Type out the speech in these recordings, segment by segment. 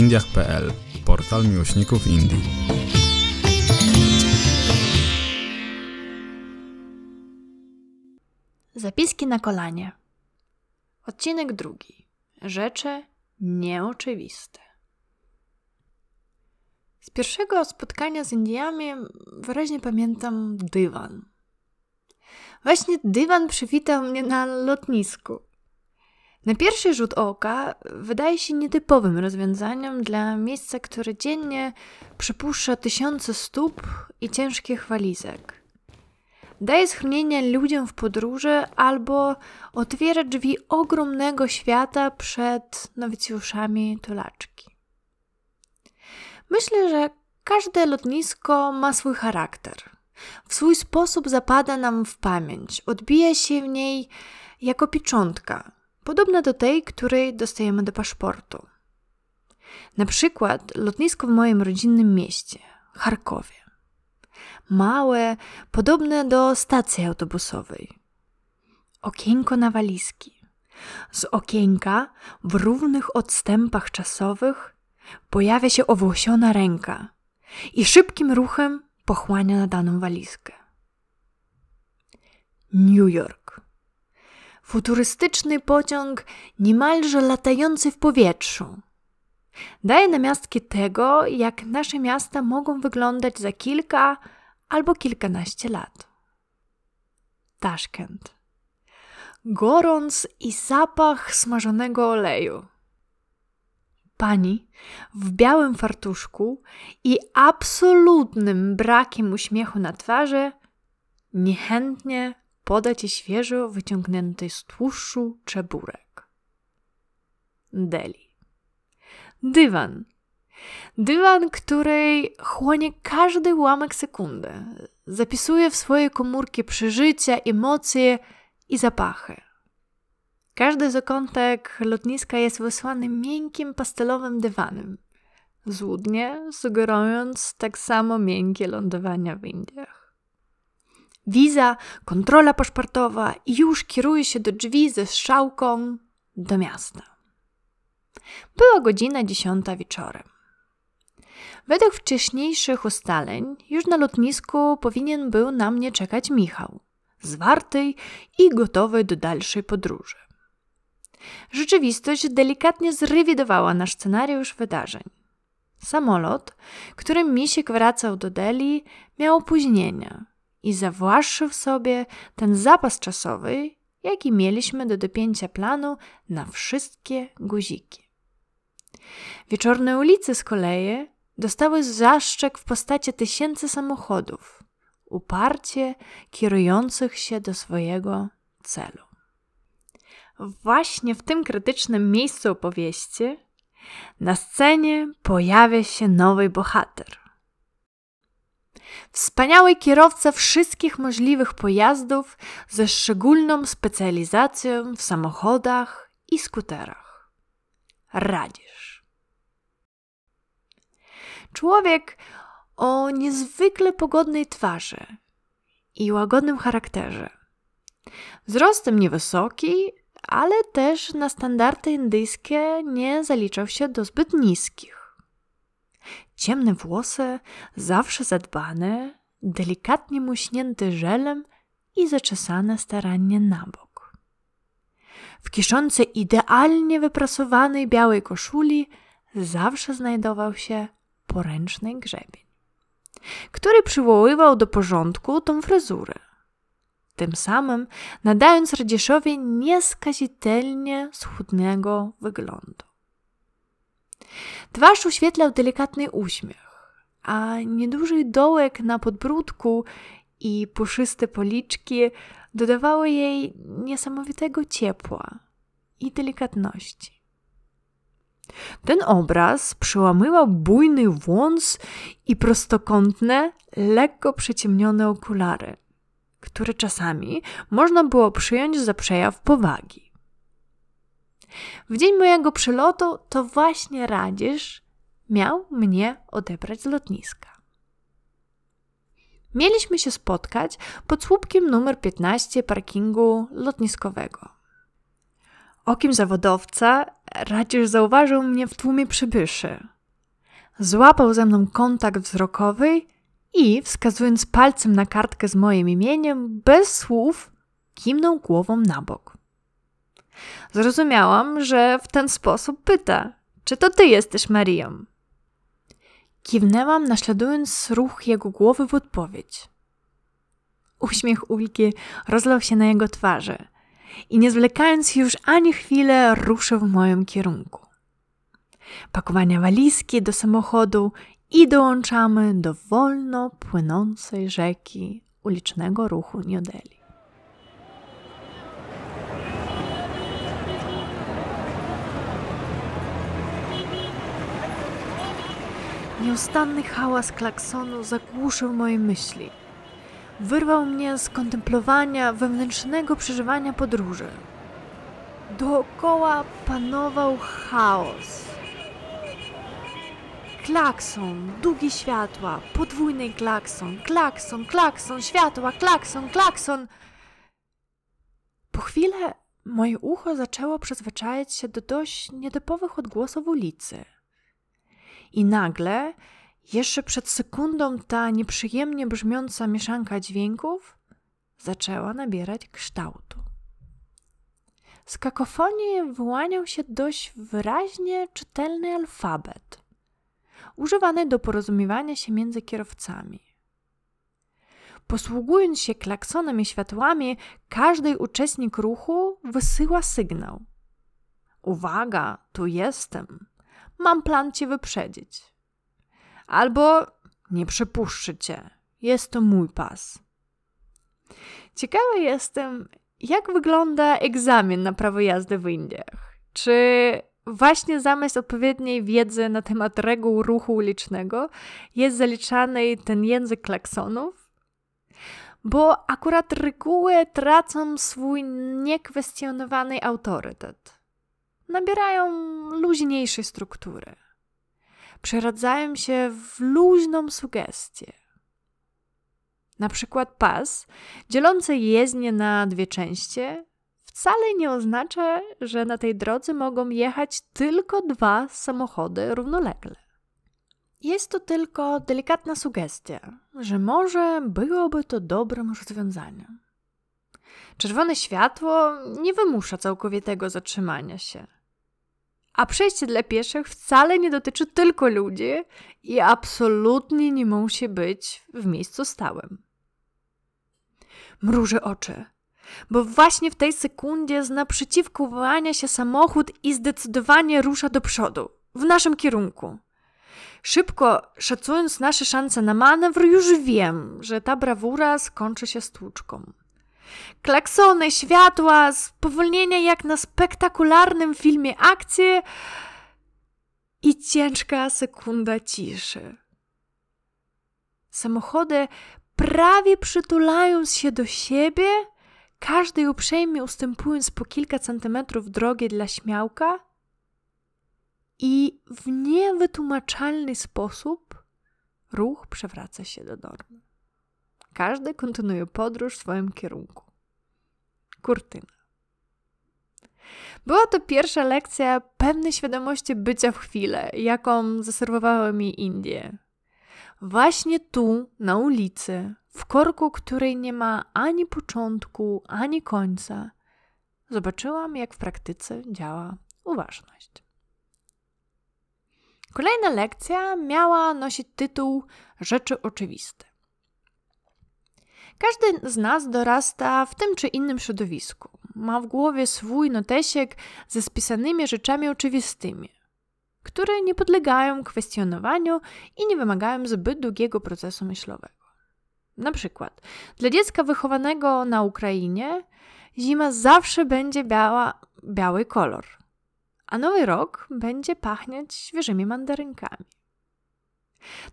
indiach.pl, portal miłośników Indii. Zapiski na kolanie. Odcinek drugi. Rzeczy nieoczywiste. Z pierwszego spotkania z Indiami wyraźnie pamiętam dywan. Właśnie dywan przywitał mnie na lotnisku. Na pierwszy rzut oka wydaje się nietypowym rozwiązaniem dla miejsca, które dziennie przypuszcza tysiące stóp i ciężkich walizek. Daje schronienie ludziom w podróży albo otwiera drzwi ogromnego świata przed nowicjuszami tulaczki. Myślę, że każde lotnisko ma swój charakter. W swój sposób zapada nam w pamięć, odbija się w niej jako pieczątka, podobna do tej, której dostajemy do paszportu. Na przykład lotnisko w moim rodzinnym mieście, Charkowie. Małe, podobne do stacji autobusowej. Okienko na walizki. Z okienka w równych odstępach czasowych pojawia się owłosiona ręka i szybkim ruchem pochłania na daną walizkę. New York. Futurystyczny pociąg, niemalże latający w powietrzu. Daje namiastki tego, jak nasze miasta mogą wyglądać za kilka albo kilkanaście lat. Taszkent. Gorąc i zapach smażonego oleju pani w białym fartuszku i absolutnym brakiem uśmiechu na twarzy niechętnie poda ci świeżo wyciągnięty z tłuszczu czeburek. Deli. Dywan. Dywan, który chłonie każdy ułamek sekundy. Zapisuje w swoje komórki przeżycia, emocje i zapachy. Każdy zakątek lotniska jest wysłany miękkim pastelowym dywanem, złudnie sugerując tak samo miękkie lądowania w Indiach. Wiza, kontrola paszportowa i już kieruje się do drzwi ze strzałką do miasta. Była godzina dziesiąta wieczorem. Według wcześniejszych ustaleń, już na lotnisku powinien był na mnie czekać Michał, zwarty i gotowy do dalszej podróży. Rzeczywistość delikatnie zrewidowała nasz scenariusz wydarzeń. Samolot, którym Misiek wracał do Delhi, miał opóźnienia i zawłaszczył sobie ten zapas czasowy, jaki mieliśmy do dopięcia planu na wszystkie guziki. Wieczorne ulice z kolei dostały zaszczek w postaci tysięcy samochodów, uparcie kierujących się do swojego celu właśnie w tym krytycznym miejscu opowieści na scenie pojawia się nowy bohater. Wspaniały kierowca wszystkich możliwych pojazdów ze szczególną specjalizacją w samochodach i skuterach. Radzisz. Człowiek o niezwykle pogodnej twarzy i łagodnym charakterze. Wzrostem niewysoki, ale też na standardy indyjskie nie zaliczał się do zbyt niskich. Ciemne włosy, zawsze zadbane, delikatnie muśnięte żelem i zaczesane starannie na bok. W kieszonce idealnie wyprasowanej białej koszuli zawsze znajdował się poręczny grzebień, który przywoływał do porządku tą fryzurę tym samym nadając Radzieszowi nieskazitelnie schudnego wyglądu. Twarz uświetlał delikatny uśmiech, a nieduży dołek na podbródku i puszyste policzki dodawały jej niesamowitego ciepła i delikatności. Ten obraz przełamywał bujny wąs i prostokątne, lekko przyciemnione okulary – który czasami można było przyjąć za przejaw powagi. W dzień mojego przylotu to właśnie Radzisz miał mnie odebrać z lotniska. Mieliśmy się spotkać pod słupkiem numer 15 parkingu lotniskowego. Okiem zawodowca Radzisz zauważył mnie w tłumie przybyszy. Złapał ze mną kontakt wzrokowy i, wskazując palcem na kartkę z moim imieniem, bez słów, kimnął głową na bok. Zrozumiałam, że w ten sposób pyta, czy to ty jesteś Marią. Kiwnęłam, naśladując ruch jego głowy w odpowiedź. Uśmiech Ulki rozlał się na jego twarzy i nie zwlekając już ani chwilę, ruszył w moim kierunku. Pakowania walizki do samochodu i dołączamy do wolno płynącej rzeki ulicznego ruchu New Nieustanny hałas klaksonu zagłuszył moje myśli. Wyrwał mnie z kontemplowania wewnętrznego przeżywania podróży. Dookoła panował chaos. Klakson, długie światła, podwójny klakson, klakson, klakson, światła, klakson, klakson. Po chwilę moje ucho zaczęło przyzwyczajać się do dość nietypowych odgłosów ulicy. I nagle, jeszcze przed sekundą, ta nieprzyjemnie brzmiąca mieszanka dźwięków zaczęła nabierać kształtu. Z kakofonii wyłaniał się dość wyraźnie czytelny alfabet, używany do porozumiewania się między kierowcami. Posługując się klaksonem i światłami, każdy uczestnik ruchu wysyła sygnał. Uwaga, tu jestem mam plan cię wyprzedzić. Albo nie przepuszczę cię, jest to mój pas. Ciekawa jestem, jak wygląda egzamin na prawo jazdy w Indiach. Czy właśnie zamiast odpowiedniej wiedzy na temat reguł ruchu ulicznego jest zaliczany ten język klaksonów? Bo akurat reguły tracą swój niekwestionowany autorytet nabierają luźniejszej struktury. Przeradzają się w luźną sugestię. Na przykład pas, dzielący jezdnię na dwie części, wcale nie oznacza, że na tej drodze mogą jechać tylko dwa samochody równolegle. Jest to tylko delikatna sugestia, że może byłoby to dobrym rozwiązaniem. Czerwone światło nie wymusza całkowitego zatrzymania się. A przejście dla pieszych wcale nie dotyczy tylko ludzi i absolutnie nie musi być w miejscu stałym. Mrużę oczy, bo właśnie w tej sekundzie z naprzeciwku wyłania się samochód i zdecydowanie rusza do przodu, w naszym kierunku. Szybko szacując nasze szanse na manewr, już wiem, że ta brawura skończy się stłuczką. Klaksony, światła, spowolnienia jak na spektakularnym filmie akcji i ciężka sekunda ciszy. Samochody prawie przytulając się do siebie, każdy uprzejmie ustępując po kilka centymetrów drogi dla śmiałka i w niewytłumaczalny sposób ruch przewraca się do normy. Każdy kontynuuje podróż w swoim kierunku. Kurtyna. Była to pierwsza lekcja pewnej świadomości bycia w chwilę, jaką zaserwowały mi Indie. Właśnie tu, na ulicy, w korku, której nie ma ani początku, ani końca, zobaczyłam, jak w praktyce działa uważność. Kolejna lekcja miała nosić tytuł Rzeczy oczywiste. Każdy z nas dorasta w tym czy innym środowisku. Ma w głowie swój notesiek ze spisanymi rzeczami oczywistymi, które nie podlegają kwestionowaniu i nie wymagają zbyt długiego procesu myślowego. Na przykład, dla dziecka wychowanego na Ukrainie zima zawsze będzie biała, biały kolor, a nowy rok będzie pachnieć świeżymi mandarynkami.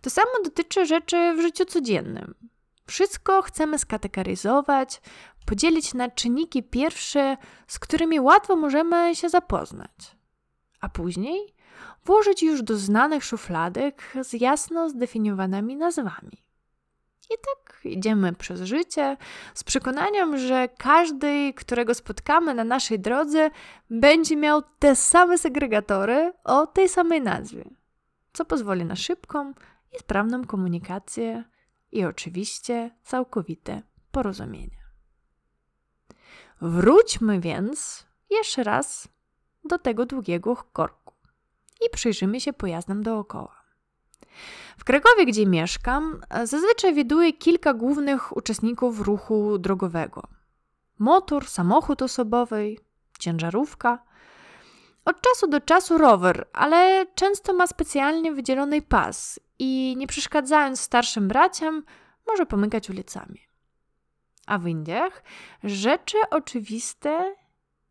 To samo dotyczy rzeczy w życiu codziennym. Wszystko chcemy skategoryzować, podzielić na czynniki pierwsze, z którymi łatwo możemy się zapoznać, a później włożyć już do znanych szufladek z jasno zdefiniowanymi nazwami. I tak idziemy przez życie z przekonaniem, że każdy, którego spotkamy na naszej drodze, będzie miał te same segregatory o tej samej nazwie, co pozwoli na szybką i sprawną komunikację i oczywiście całkowite porozumienie. Wróćmy więc jeszcze raz do tego długiego korku i przyjrzymy się pojazdom dookoła. W Krakowie, gdzie mieszkam, zazwyczaj widuję kilka głównych uczestników ruchu drogowego: motor, samochód osobowy, ciężarówka. Od czasu do czasu rower, ale często ma specjalnie wydzielony pas i nie przeszkadzając starszym braciom, może pomykać ulicami. A w Indiach rzeczy oczywiste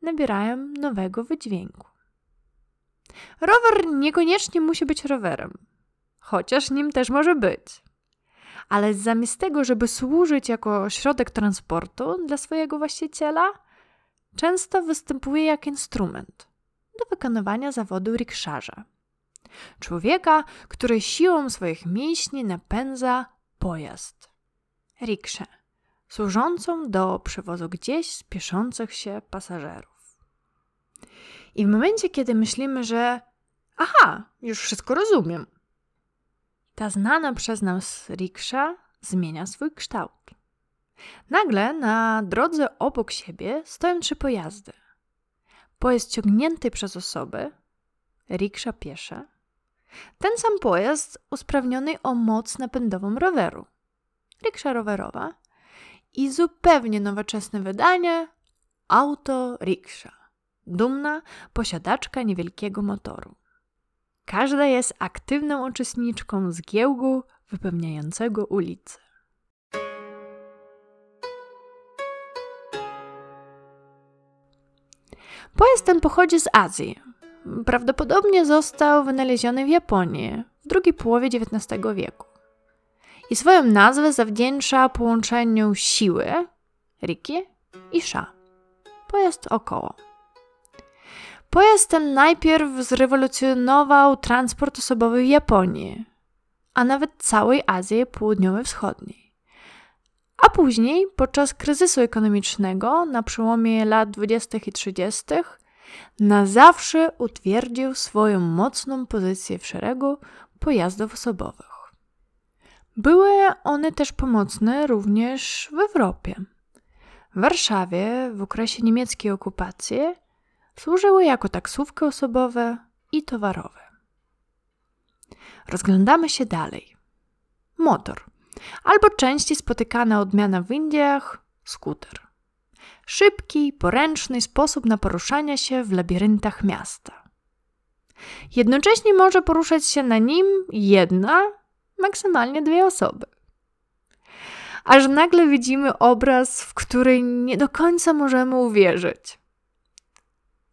nabierają nowego wydźwięku. Rower niekoniecznie musi być rowerem, chociaż nim też może być. Ale zamiast tego, żeby służyć jako środek transportu dla swojego właściciela, często występuje jak instrument do wykonywania zawodu rikszarza. Człowieka, który siłą swoich mięśni napędza pojazd. Rikszę, służącą do przewozu gdzieś spieszących się pasażerów. I w momencie, kiedy myślimy, że aha, już wszystko rozumiem, ta znana przez nas riksza zmienia swój kształt. Nagle na drodze obok siebie stoją trzy pojazdy. Pojazd ciągnięty przez osoby, riksza piesze, ten sam pojazd usprawniony o moc napędową roweru, riksza rowerowa i zupełnie nowoczesne wydanie auto riksza, dumna posiadaczka niewielkiego motoru. Każda jest aktywną uczestniczką zgiełku wypełniającego ulice. Pojazd ten pochodzi z Azji. Prawdopodobnie został wynaleziony w Japonii w drugiej połowie XIX wieku. I swoją nazwę zawdzięcza połączeniu siły, riki i sha, pojazd około. Pojazd ten najpierw zrewolucjonował transport osobowy w Japonii, a nawet całej Azji Południowo-Wschodniej. A później, podczas kryzysu ekonomicznego na przełomie lat 20. i 30., na zawsze utwierdził swoją mocną pozycję w szeregu pojazdów osobowych. Były one też pomocne również w Europie. W Warszawie w okresie niemieckiej okupacji służyły jako taksówki osobowe i towarowe. Rozglądamy się dalej. Motor, albo częściej spotykana odmiana w Indiach skuter. Szybki, poręczny sposób na poruszanie się w labiryntach miasta. Jednocześnie może poruszać się na nim jedna, maksymalnie dwie osoby. Aż nagle widzimy obraz, w który nie do końca możemy uwierzyć.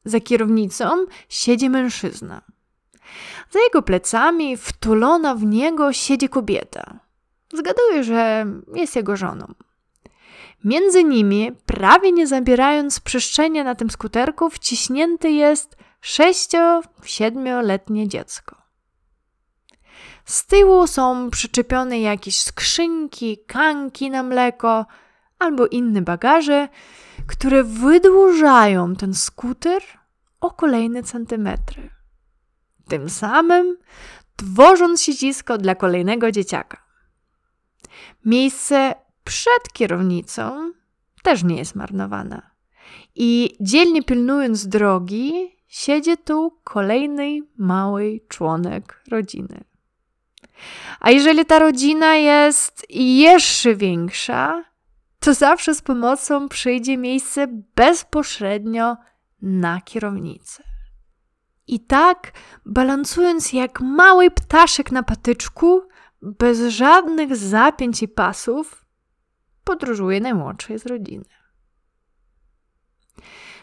Za kierownicą siedzi mężczyzna. Za jego plecami, wtulona w niego, siedzi kobieta. Zgaduję, że jest jego żoną. Między nimi, prawie nie zabierając przestrzeni na tym skuterku, wciśnięty jest sześcio-siedmioletnie dziecko. Z tyłu są przyczepione jakieś skrzynki, kanki na mleko albo inne bagaże, które wydłużają ten skuter o kolejne centymetry. Tym samym tworząc siedzisko dla kolejnego dzieciaka. Miejsce przed kierownicą też nie jest marnowane. I dzielnie pilnując drogi, siedzi tu kolejny mały członek rodziny. A jeżeli ta rodzina jest jeszcze większa, to zawsze z pomocą przyjdzie miejsce bezpośrednio na kierownicy. I tak, balansując jak mały ptaszek na patyczku, bez żadnych zapięć i pasów, podróżuje najmłodszy z rodziny.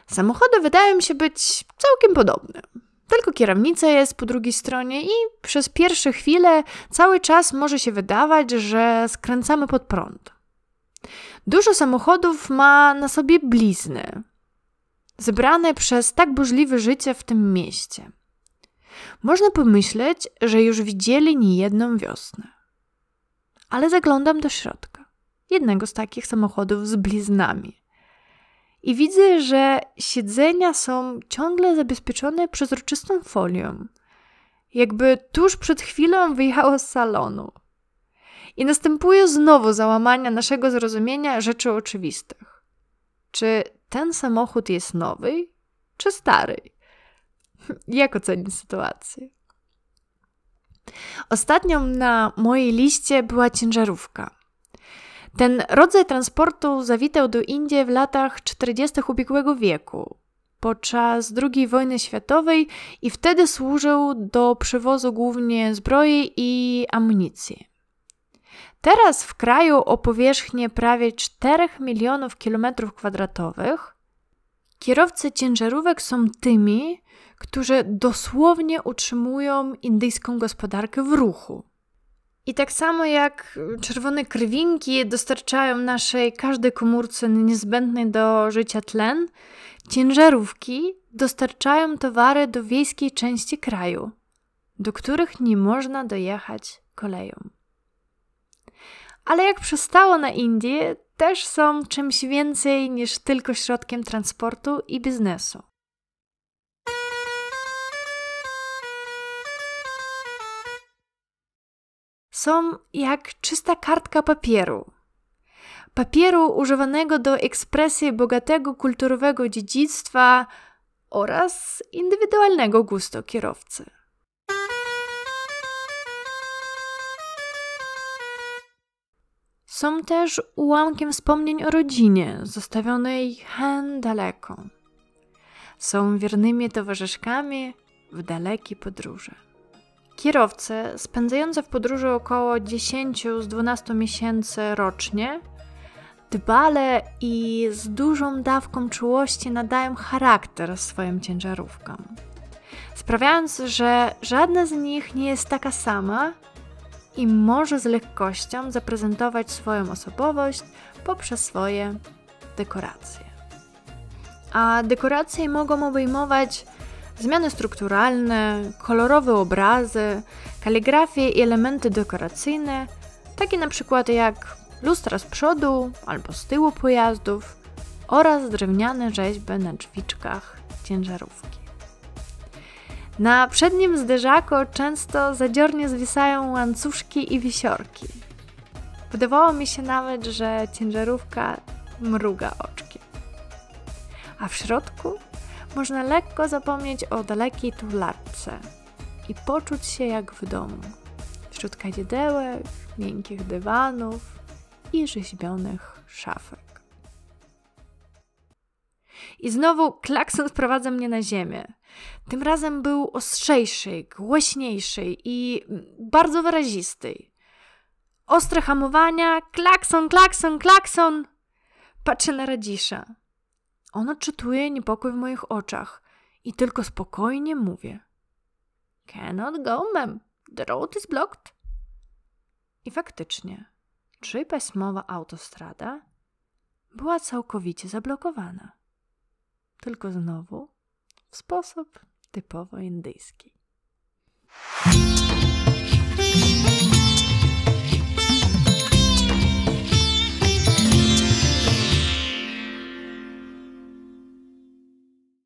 Samochody wydają mi się być całkiem podobne. Tylko kierownica jest po drugiej stronie i przez pierwsze chwile cały czas może się wydawać, że skręcamy pod prąd. Dużo samochodów ma na sobie blizny, zebrane przez tak burzliwe życie w tym mieście. Można pomyśleć, że już widzieli niejedną wiosnę. ale zaglądam do środka jednego z takich samochodów z bliznami. I widzę, że siedzenia są ciągle zabezpieczone przezroczystą folią, jakby tuż przed chwilą wyjechało z salonu. I następuje znowu załamanie naszego zrozumienia rzeczy oczywistych. Czy ten samochód jest nowy, czy stary? Jak ocenić sytuację? Ostatnią na mojej liście była ciężarówka. Ten rodzaj transportu zawitał do Indii w latach 40. ubiegłego wieku, podczas II wojny światowej i wtedy służył do przewozu głównie zbroi i amunicji. Teraz w kraju o powierzchni prawie 4 milionów kilometrów kwadratowych kierowcy ciężarówek są tymi, którzy dosłownie utrzymują indyjską gospodarkę w ruchu. I tak samo jak czerwone krwinki dostarczają naszej każdej komórce niezbędnej do życia tlen, ciężarówki dostarczają towary do wiejskiej części kraju, do których nie można dojechać koleją. Ale jak przystało na Indię, też są czymś więcej niż tylko środkiem transportu i biznesu. Są jak czysta kartka papieru. Papieru używanego do ekspresji bogatego kulturowego dziedzictwa oraz indywidualnego gustu kierowcy. Są też ułamkiem wspomnień o rodzinie, zostawionej hen daleko. Są wiernymi towarzyszkami w dalekiej podróży. Kierowcy spędzający w podróży około 10 z 12 miesięcy rocznie dbale i z dużą dawką czułości nadają charakter swoim ciężarówkom, sprawiając, że żadna z nich nie jest taka sama i może z lekkością zaprezentować swoją osobowość poprzez swoje dekoracje. A dekoracje mogą obejmować zmiany strukturalne, kolorowe obrazy, kaligrafię i elementy dekoracyjne, takie na przykład jak lustra z przodu albo z tyłu pojazdów oraz drewniane rzeźby na drzwiczkach ciężarówki. Na przednim zderzaku często zadziornie zwisają łańcuszki i wisiorki. Wydawało mi się nawet, że ciężarówka mruga oczkiem. A w środku można lekko zapomnieć o dalekiej tularce i poczuć się jak w domu. Wśród kadzidełek, miękkich dywanów i rzeźbionych szafek. I znowu klakson sprowadza mnie na ziemię. Tym razem był ostrzejszy, głośniejszy i bardzo wyrazisty. Ostre hamowania, klakson, klakson, klakson. Patrzę na Radzisza. On odczytuje niepokój w moich oczach i tylko spokojnie mówię. Cannot go, ma'am. The road is blocked. I faktycznie, trzypasmowa autostrada była całkowicie zablokowana. Tylko znowu w sposób typowo indyjski.